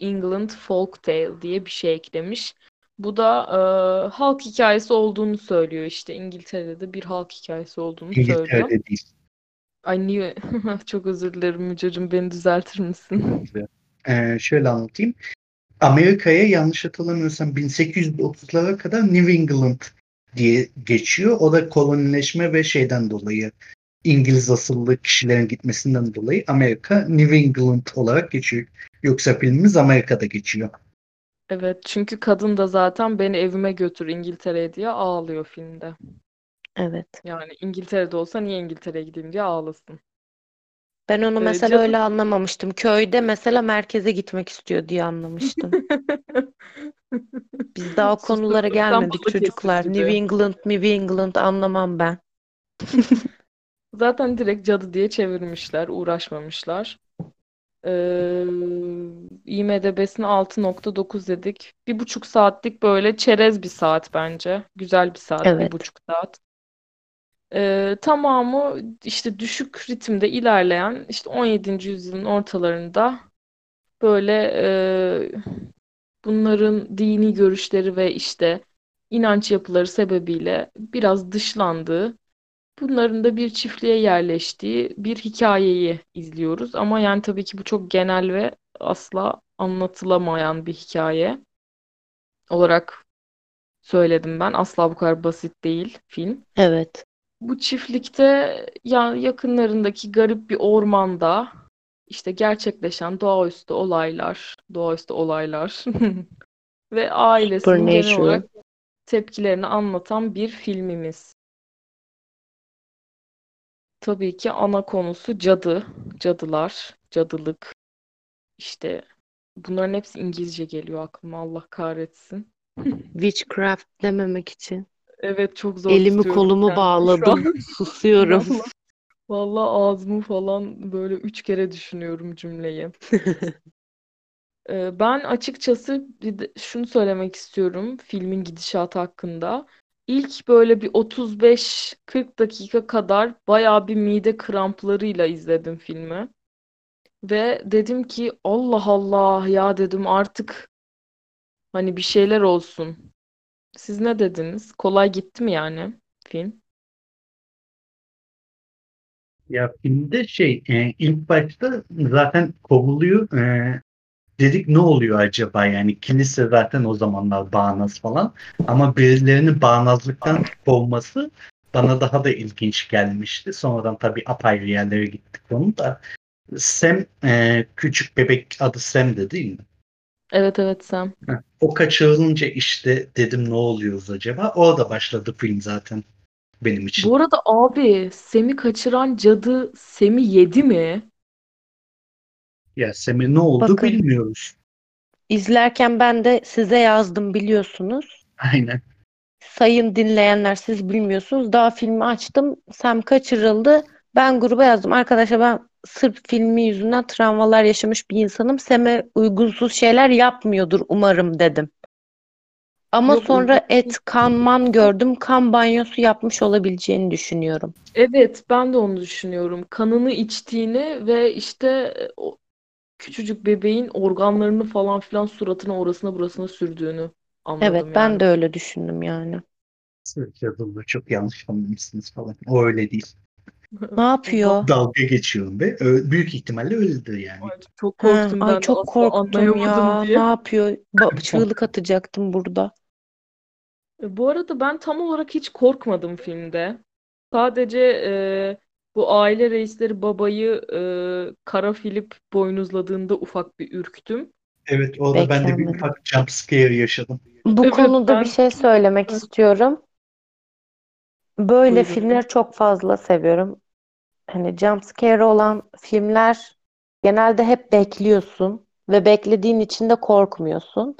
England Folk Tale diye bir şey eklemiş. Bu da e, halk hikayesi olduğunu söylüyor işte. İngiltere'de bir halk hikayesi olduğunu söylüyor. İngiltere'de değil. Ay niye? Çok özür dilerim Mücacığım beni düzeltir misin? E, şöyle anlatayım. Amerika'ya yanlış hatırlamıyorsam 1830'lara kadar New England diye geçiyor. O da kolonileşme ve şeyden dolayı İngiliz asıllı kişilerin gitmesinden dolayı Amerika New England olarak geçiyor. Yoksa filmimiz Amerika'da geçiyor. Evet çünkü kadın da zaten beni evime götür İngiltere'ye diye ağlıyor filmde. Evet. Yani İngiltere'de olsa niye İngiltere'ye gideyim diye ağlasın. Ben onu Ee, mesela cadı- öyle anlamamıştım. Köyde mesela merkeze gitmek istiyor diye anlamıştım. Biz daha o konulara gelmedik çocuklar. New England, New England anlamam ben. Zaten direkt cadı diye çevirmişler, uğraşmamışlar. Ee, IMDb'sine 6.9 dedik. Bir buçuk saatlik böyle çerez bir saat bence. Güzel bir saat, bir Evet. buçuk saat. Ee, tamamı işte düşük ritimde ilerleyen işte 17. yüzyılın ortalarında böyle e, bunların dini görüşleri ve işte inanç yapıları sebebiyle biraz dışlandığı, bunların da bir çiftliğe yerleştiği bir hikayeyi izliyoruz. Ama yani tabii ki bu çok genel ve asla anlatılamayan bir hikaye olarak söyledim ben. Asla bu kadar basit değil film. Evet. Bu çiftlikte ya yakınlarındaki garip bir ormanda işte gerçekleşen doğaüstü olaylar, doğaüstü olaylar ve ailesinin genel olarak tepkilerini anlatan bir filmimiz. Tabii ki ana konusu cadı, cadılar, cadılık. İşte bunların hepsi İngilizce geliyor aklıma Allah kahretsin. Witchcraft dememek için. Evet çok zor Elimi kolumu an. bağladım. Susuyorum. Vallahi, vallahi ağzımı falan böyle üç kere düşünüyorum cümleyi. Ee, Ben açıkçası şunu söylemek istiyorum filmin gidişatı hakkında. İlk böyle bir 35-40 dakika kadar bayağı bir mide kramplarıyla izledim filmi. Ve dedim ki Allah Allah ya dedim artık hani bir şeyler olsun. Siz ne dediniz? Kolay gitti mi yani film? Ya filmde şey e, ilk başta zaten kovuluyor. E, dedik ne oluyor acaba yani kilise zaten o zamanlar bağnaz falan ama birilerinin bağnazlıktan kovması bana daha da ilginç gelmişti. Sonradan tabii apayrı yerlere gittik onu da. Sam e, küçük bebek adı Sam'di değil mi? Evet evet Sam. O kaçırılınca işte dedim ne oluyoruz acaba? Orada başladı film zaten benim için. Bu arada abi Sam'i kaçıran cadı Sam'i yedi mi? Ya Sam'e ne oldu Bakın. bilmiyoruz. İzlerken ben de size yazdım biliyorsunuz. Aynen. Sayın dinleyenler siz bilmiyorsunuz. Daha filmi açtım. Sam kaçırıldı. Ben gruba yazdım. Arkadaşlar ben sırf filmi yüzünden travmalar yaşamış bir insanım. Sam'e uygunsuz şeyler yapmıyordur umarım dedim. Ama Yok, sonra uygunsuz- et, kan, man gördüm. Kan banyosu yapmış olabileceğini düşünüyorum. Evet, ben de onu düşünüyorum. Kanını içtiğini ve işte e, o küçücük bebeğin organlarını falan filan suratına orasına burasına sürdüğünü anladım Evet ben yani. de öyle düşündüm yani. Yazıldı çok yanlış anlamışsınız falan. O öyle değil. Ne yapıyor? Dalga geçiyorum be. Ö- Büyük ihtimalle öyledir yani. Ay, çok Ha, korktum ben ay çok korktum ya. anlayamadım diye. Ne yapıyor? Ba- çığlık atacaktım burada. E, Bu arada ben tam olarak hiç korkmadım filmde. Sadece e, bu aile reisleri babayı e, Kara Filip boynuzladığında ufak bir ürktüm. Evet orada ben de bir Beklenmedim. ufak jump scare yaşadım. Bu Evet, konuda bir ben- şey söylemek Evet. istiyorum. Böyle Buyurun. filmleri çok fazla seviyorum. Hani jump scare olan filmler genelde hep bekliyorsun ve beklediğin için de korkmuyorsun.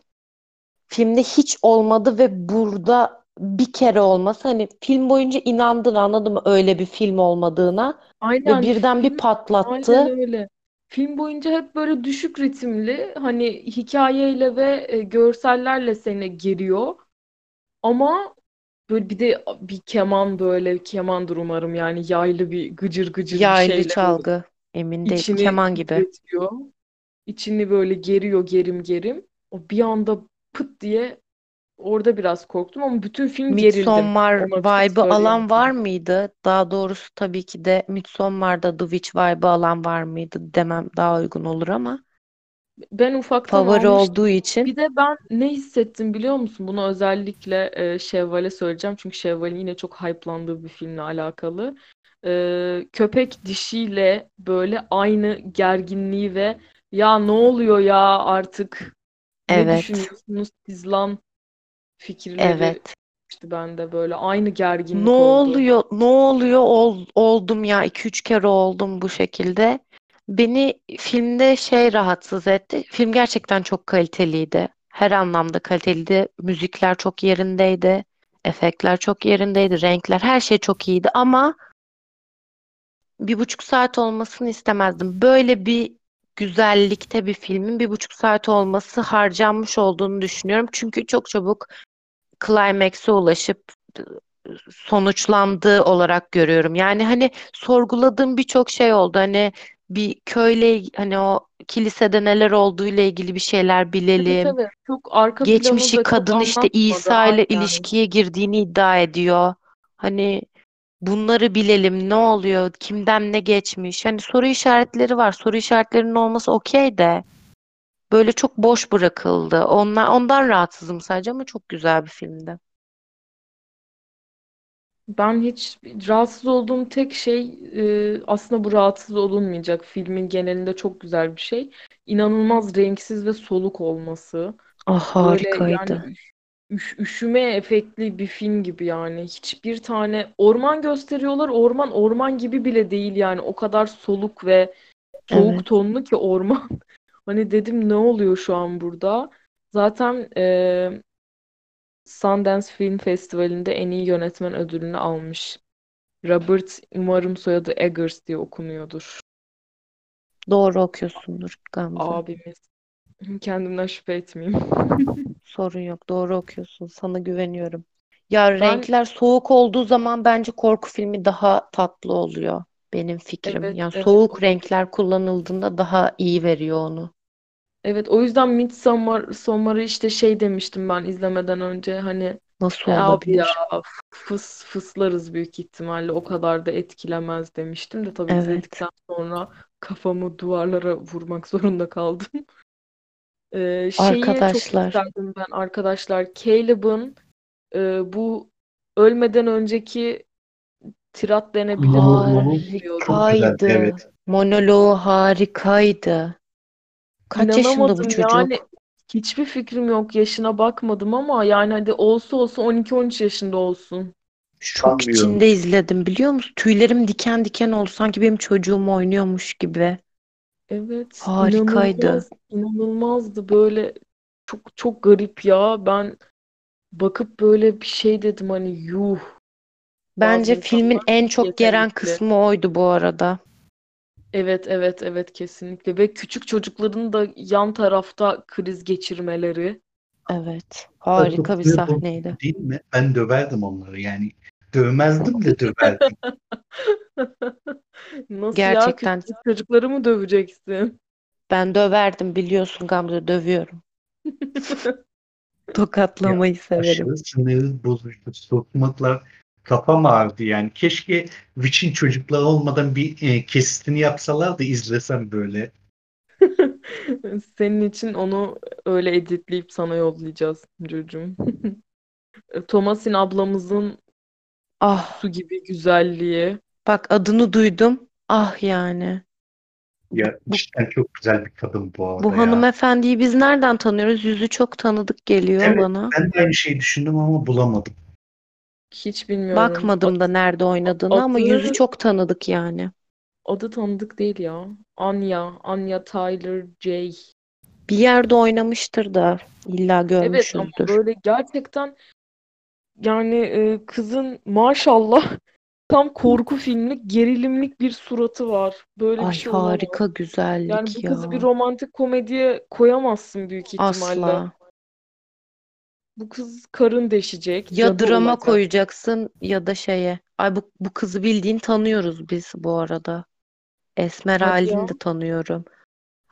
Filmde hiç olmadı ve burada bir kere olması hani film boyunca inandın anladın mı öyle bir film olmadığına ve Aynen birden bir film patlattı. aynen öyle. Film boyunca hep böyle düşük ritimli hani hikayeyle ve e, görsellerle seni geriyor. Ama böyle bir de bir keman böyle kemandır umarım yani yaylı bir gıcır gıcır bir Yaylı şeyle böyle çalgı emin değilim. Keman gibi. titretiyor. İçini böyle geriyor gerim gerim. O bir anda pıt diye orada biraz korktum ama bütün film gerildim. Midsommar şey vibe'ı alan var mıydı? Daha doğrusu tabii ki de Midsommar'da The Witch vibe'ı alan var mıydı demem daha uygun olur ama Ben ufaktan favori almıştım. olduğu için Bir de ben ne hissettim biliyor musun? Bunu özellikle e, Şevval'e söyleyeceğim. Çünkü Şevval'in yine çok hype'landığı bir filmle alakalı. E, köpek dişiyle böyle aynı gerginliği ve ya ne oluyor ya artık ne evet düşünüyorsunuz siz lan fikirleri evet işte bende böyle aynı ne gerginlik oldu. oluyor ne oluyor Ol- oldum ya 2-3 kere oldum bu şekilde. Beni filmde şey rahatsız etti. Film gerçekten çok kaliteliydi. Her anlamda kaliteliydi. Müzikler çok yerindeydi. Efektler çok yerindeydi. Renkler her şey çok iyiydi ama bir buçuk saat olmasını istemezdim. Böyle bir güzellikte bir filmin bir buçuk saat olması harcanmış olduğunu düşünüyorum. Çünkü çok çabuk climax'e ulaşıp sonuçlandığı olarak görüyorum. Yani hani sorguladığım birçok şey oldu. Hani bir köyle hani o kilisede neler olduğu ile ilgili bir şeyler bilelim. evet çok arka Geçmişi kadın işte İsa ile aynen. ilişkiye girdiğini iddia ediyor. Hani bunları bilelim. Ne oluyor? Kimden ne geçmiş? Hani soru işaretleri var. Soru işaretlerinin olması okey de böyle çok boş bırakıldı. Onlar, ondan rahatsızım sadece ama çok güzel bir filmdi. Ben hiç rahatsız olduğum tek şey e, aslında bu rahatsız olunmayacak. Filmin genelinde çok güzel bir şey. İnanılmaz renksiz ve soluk olması. Ah Böyle yani harikaydı. üş- üş- üşüme efektli bir film gibi yani. Hiçbir tane orman gösteriyorlar. Orman orman gibi bile değil yani. O kadar soluk ve soğuk Evet. tonlu ki orman. Hani dedim ne oluyor şu an burada? Zaten e, Sundance Film Festivali'nde en iyi yönetmen ödülünü almış. Robert, umarım soyadı Eggers diye okunuyordur. Doğru okuyorsundur Gamze. Abimiz. Kendimden şüphe etmeyeyim. Sorun yok. Doğru okuyorsun. Sana güveniyorum. Ya Ben renkler soğuk olduğu zaman bence korku filmi daha tatlı oluyor. Benim fikrim. evet Yani evet soğuk renkler kullanıldığında daha iyi veriyor onu. evet o yüzden Midsommar Sommar'ı işte şey demiştim ben izlemeden önce hani Nasıl "E abi ya olabilir? fıs fıslarız büyük ihtimalle o kadar da etkilemez demiştim de tabii Evet. izledikten sonra kafamı duvarlara vurmak zorunda kaldım. Ee, şeyi çok Arkadaşlar. isterdim ben arkadaşlar. Caleb'ın e, bu ölmeden önceki tirat denebilir mi? Harikaydı. Evet. Monoloğu harikaydı. Kaç yaşında bu İnanamadım yani çocuk? hiçbir fikrim yok yaşına bakmadım ama yani hadi olsa olsa 12-13 yaşında olsun. Şok Sanmıyorum. içinde izledim biliyor musun? Tüylerim diken diken oldu. Sanki benim çocuğum oynuyormuş gibi. Evet Harikaydı. inanılmaz inanılmazdı böyle çok çok garip ya ben bakıp böyle bir şey dedim hani yuh bazı Bence filmin insanlar en çok geren yetenekli. kısmı oydu bu arada. Evet evet evet kesinlikle ve küçük çocukların da yan tarafta kriz geçirmeleri. Evet. Harika bir sahneydi. değil mi? Ben döverdim onları yani. Dövmezdim de döverdim. Nasıl ya Gerçekten küçük çocukları mı döveceksin? ben döverdim biliyorsun Gamze dövüyorum. Ya Tokatlamayı severim. aşırı sinir bozucu sokmaklar kafam ağrıdı yani. Keşke Witch'in çocukları olmadan bir e, kesitini yapsalar da izlesem böyle. Senin için onu öyle editleyip sana yollayacağız çocuğum. Thomas'in ablamızın Ah su gibi güzelliği. bak adını duydum. Ah yani. Ya cidden çok güzel bir kadın bu arada Bu ya. hanımefendiyi biz nereden tanıyoruz? Yüzü çok tanıdık geliyor Evet, bana. ben de aynı şeyi düşündüm ama bulamadım. Hiç bilmiyorum. Bakmadım da nerede oynadığını ama adı- yüzü çok tanıdık yani. Adı tanıdık değil ya. Anya. Anya Tyler J. Bir yerde oynamıştır da illa Evet ama görmüşüzdür. böyle gerçekten yani e, kızın maşallah tam korku filmlik, gerilimlik bir suratı var. Böyle bir Ay şey olamaz. harika güzellik Yani bu kızı ya. bir romantik komediye koyamazsın büyük ihtimalle. Asla. Bu kız karın deşecek, Ya drama olacak. koyacaksın ya da şeye. Ay bu, bu kızı bildiğin tanıyoruz biz bu arada. Esmer Hadi halini ya. de tanıyorum.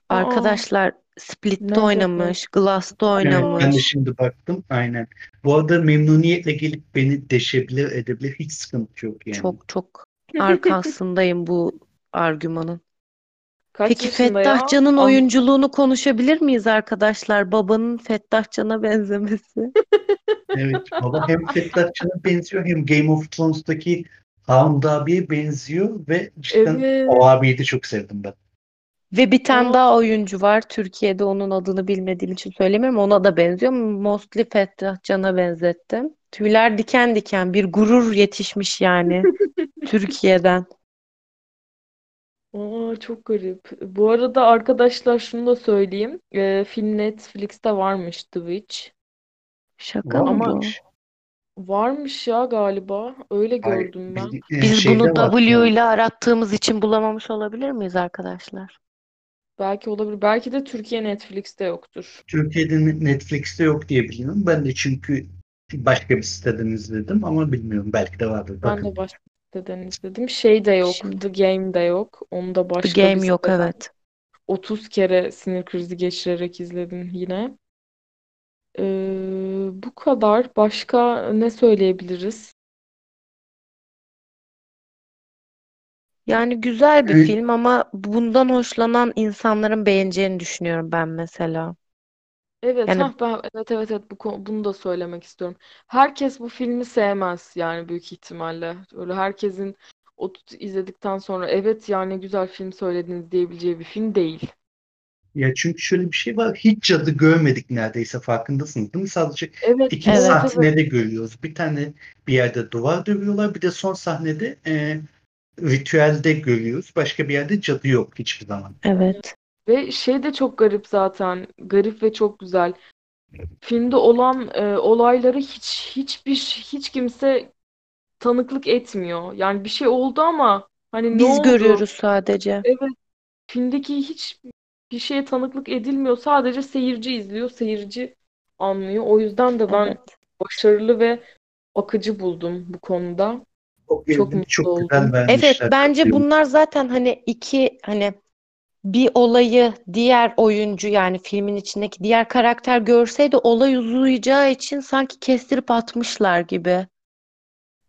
Aa. Arkadaşlar Split'te Nerede oynamış, Glass'ta Evet, ben de oynamış. şimdi baktım. Aynen. Bu arada memnuniyetle gelip beni deşebilir, edebilir. Hiç sıkıntı yok yani. Çok çok arkasındayım bu argümanın. Kaç Peki? Fettah Can'ın An- oyunculuğunu konuşabilir miyiz arkadaşlar? Babanın Fettah Can'a benzemesi. Evet. Baba hem Fettah Can'a benziyor hem Game of Thrones'taki Hound abiye benziyor ve cidden Evet. o abiyi de çok sevdim ben. Ve bir tane Aa. daha oyuncu var. Türkiye'de onun adını bilmediğim için söylemiyorum. Ona da benziyor. Mostly Fettah Can'a benzettim. Tüyler diken diken. Bir gurur yetişmiş yani Türkiye'den. Aa, çok garip. Bu arada arkadaşlar şunu da söyleyeyim. Ee, film Netflix'te varmış The Witch. Şaka mı Ama- bu? Varmış. Varmış ya galiba. Öyle Hayır, gördüm ben. e, Biz şeyde bunu var. W ile arattığımız için bulamamış olabilir miyiz arkadaşlar? Belki olabilir. Belki de Türkiye Netflix'te yoktur. Türkiye'de Netflix'te yok diye biliyorum. Ben de çünkü başka bir siteden izledim ama bilmiyorum. Belki de vardır. Ben Bakın. de başka siteden izledim. Şey de yok. Şimdi- The Game de yok. Onu da The başka Game bir yok siteden evet. 30 kere sinir krizi geçirerek izledim yine. Ee, bu kadar. Başka ne söyleyebiliriz? Yani güzel bir Evet. film ama bundan hoşlanan insanların beğeneceğini düşünüyorum ben mesela. Evet, Yani- hah ben evet evet evet bu konu- bunu da söylemek istiyorum. Herkes bu filmi sevmez yani büyük ihtimalle. Öyle herkesin o izledikten sonra evet yani güzel film söylediniz diyebileceği bir film değil. Ya çünkü şöyle bir şey var. Hiç cadı görmedik neredeyse farkındasınız değil mi? Sadece Evet, iki Evet. sahnede görüyoruz. Bir tane bir yerde duvar dövüyorlar. Bir de son sahnede e, ritüelde görüyoruz. Başka bir yerde cadı yok hiçbir zaman. Evet. Ve şey de çok garip zaten. Garip ve çok güzel. Filmde olan e, olayları hiç hiçbir hiç kimse tanıklık etmiyor. Yani bir şey oldu ama hani ne Biz oldu? görüyoruz sadece. Evet. Filmdeki hiç bir şeye tanıklık edilmiyor. Sadece seyirci izliyor, seyirci anlıyor. O yüzden de ben Evet. başarılı ve akıcı buldum bu konuda. O Çok çok, mutlu çok güzel oldum. Evet, vermişler. bence bunlar zaten hani iki hani bir olayı diğer oyuncu yani filmin içindeki diğer karakter görseydi olay uzayacağı için sanki kestirip atmışlar gibi.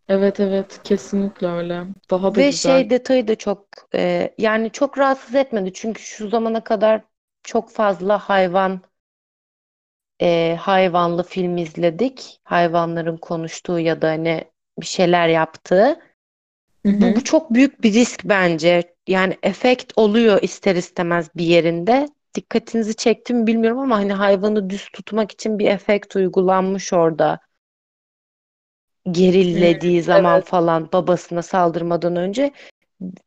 Evet evet kesinlikle öyle. Daha da Ve güzel. şey detayı da çok e, yani çok rahatsız etmedi çünkü şu zamana kadar çok fazla hayvan e, hayvanlı film izledik. Hayvanların konuştuğu ya da hani bir şeyler yaptığı. Hı Bu, hı. bu çok büyük bir risk bence. Yani efekt oluyor ister istemez bir yerinde. Dikkatinizi çekti mi bilmiyorum ama hani hayvanı düz tutmak için bir efekt uygulanmış orada. Gerillediği zaman evet. falan babasına saldırmadan önce.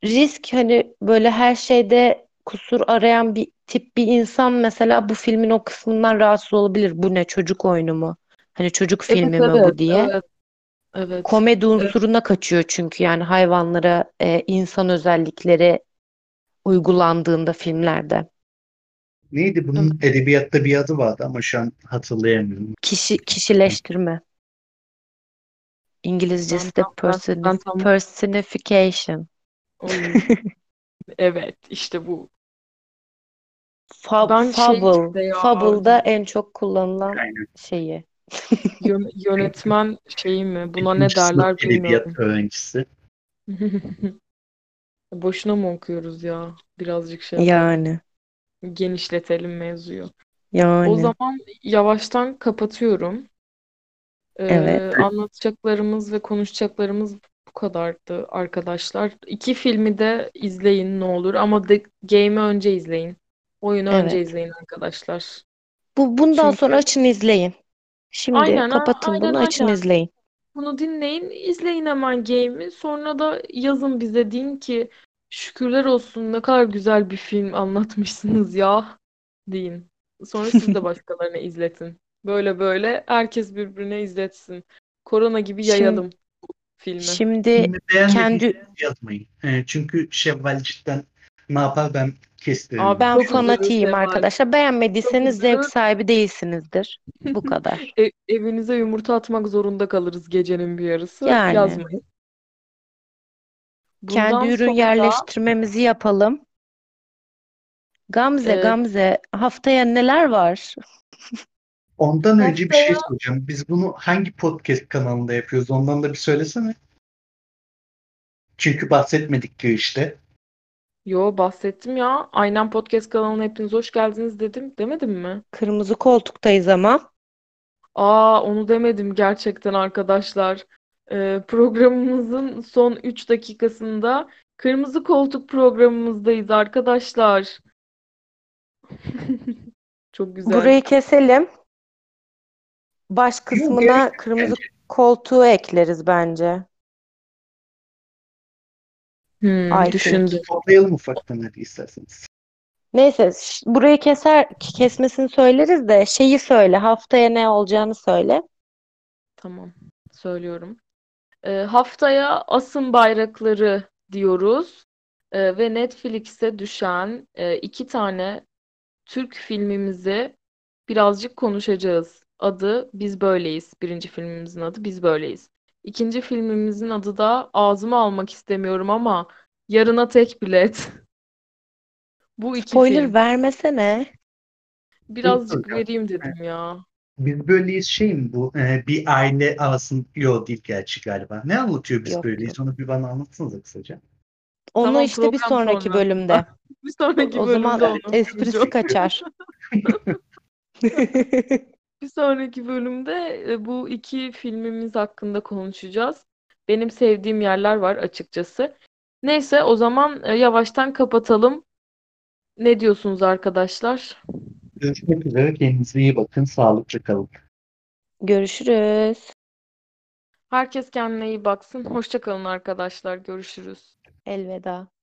Risk hani böyle her şeyde kusur arayan bir tip bir insan mesela bu filmin o kısmından rahatsız olabilir. Bu ne çocuk oyunu mu? Hani çocuk Evet filmi mi evet bu diye. evet evet. Komedi unsuruna kaçıyor çünkü yani hayvanlara e, insan özellikleri uygulandığında filmlerde. Neydi bunun edebiyatta bir adı vardı ama şu an hatırlayamıyorum. Kişi kişileştirme. İngilizcesi de Ben ben- person- ben tam- personification. Evet işte bu. Fa- Ben şey fable. işte ya- Fable'da en çok kullanılan Aynen. şeyi. Yön- yönetmen şeyi mi? Buna ne derler bilmiyorum. edebiyat öğrencisi. Boşuna mı okuyoruz ya? Birazcık şey. Yani. Genişletelim mevzuyu. O Yani. zaman yavaştan kapatıyorum. Ee, Evet. anlatacaklarımız ve konuşacaklarımız bu kadardı arkadaşlar. İki filmi de izleyin ne olur ama The Game'i önce izleyin. Oyunu önce Evet. izleyin arkadaşlar. Bu bundan Çünkü- sonra açın izleyin. Şimdi Aynen, kapatın aynen, bunu açın aynen. izleyin. Bunu dinleyin, izleyin hemen Game'i. Sonra da yazın bize deyin ki şükürler olsun ne kadar güzel bir film anlatmışsınız ya deyin. Sonra siz de başkalarına izletin. Böyle böyle herkes birbirine izletsin. Korona gibi Şimdi- yayalım bu filmi. Şimdi beğenmediyseniz kendi yazmayın. E, çünkü Şevval cidden ne yapar ben kestiririm. Abi ben Çok fanatiyim Seval. arkadaşlar. Beğenmediyseniz Çok zevk sahibi değilsinizdir. Bu kadar. E- evinize yumurta atmak zorunda kalırız gecenin bir yarısı. Yani. Yazmayın. Kendi Bundan ürün sonra yerleştirmemizi yapalım. Gamze, Ee, Gamze, haftaya neler var? Ondan önce bir şey Haftaya- soracağım. Biz bunu hangi podcast kanalında yapıyoruz? Ondan da bir söylesene. Çünkü bahsetmedik ki işte. Yo bahsettim ya. Aynen Podcast kanalına hepiniz hoş geldiniz dedim. Demedim mi? Kırmızı koltuktayız ama. Aa onu demedim gerçekten arkadaşlar. Ee, programımızın son 3 dakikasında Kırmızı Koltuk programımızdayız arkadaşlar. Çok güzel. Burayı keselim. Baş kısmına kırmızı koltuğu ekleriz bence. Hmm, düşündüm. Toplayalım ufaktan hadi isterseniz. Neyse, burayı keser kesmesini söyleriz de şeyi söyle. Haftaya ne olacağını söyle. Tamam, söylüyorum. Ee, haftaya Asın Bayrakları diyoruz Ee, ve Netflix'e düşen e, iki tane Türk filmimizi birazcık konuşacağız. Adı Biz Böyleyiz. Birinci filmimizin adı Biz Böyleyiz. İkinci filmimizin adı da Ağzıma Almak istemiyorum ama Yarına Tek Bilet. Bu iki Spoiler film. vermesene. Birazcık hocam. vereyim dedim ya. Biz böyleyiz şey mi bu? Ee, bir aile arasında yok değil gerçi galiba. Ne anlatıyor biz Yok, böyleyiz? Onu bir bana anlatsanıza kısaca. Onu Tamam, işte bir sonraki sonra. bölümde. Bir sonraki O bölümde zaman onu esprisi kaçar. Bir sonraki bölümde e, bu iki filmimiz hakkında konuşacağız. Benim sevdiğim yerler var açıkçası. Neyse o zaman e, yavaştan kapatalım. Ne diyorsunuz arkadaşlar? Görüşmek üzere. Kendinize iyi bakın. Sağlıklı kalın. Görüşürüz. Herkes kendine iyi baksın. Hoşça kalın arkadaşlar. Görüşürüz. Elveda.